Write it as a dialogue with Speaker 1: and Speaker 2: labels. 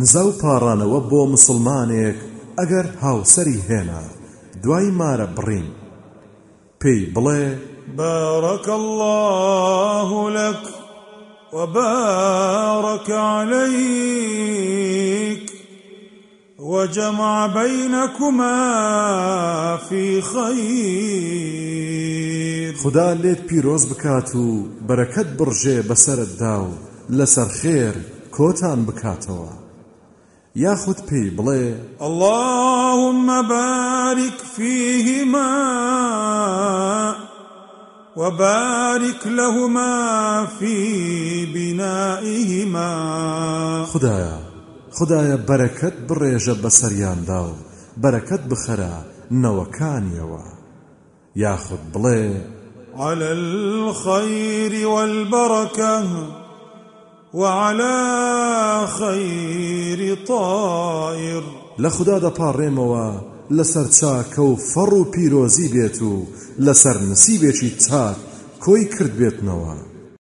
Speaker 1: نزە و پاڕانەوە بۆ مسلمانێک ئەگەر هاوسری هێنا دوای مارە بڕین پێی بڵێ
Speaker 2: بارك الله لك وبارك عليك وجمع بينكما في خير
Speaker 1: خدا لێت پیرۆز بکات و بەرەکەت بڕژێ بەسەرت دا و لەسەر خێر کۆتان بکاتەوە ياخذ بي بلي
Speaker 3: اللهم بارك فيهما وبارك لهما في بنائهما
Speaker 1: خدايا خدايا بركة بريجة بسريان داو بخرا نوكان يوا ياخذ بلي
Speaker 4: على الخير والبركه وعلى خير طائر
Speaker 1: لخدا دا پارێمەوە لەسەر چاکە و فەڕ و پیرۆزی بێت و لەسەر نسیبێکی چاک کۆی کرد بێتنەوە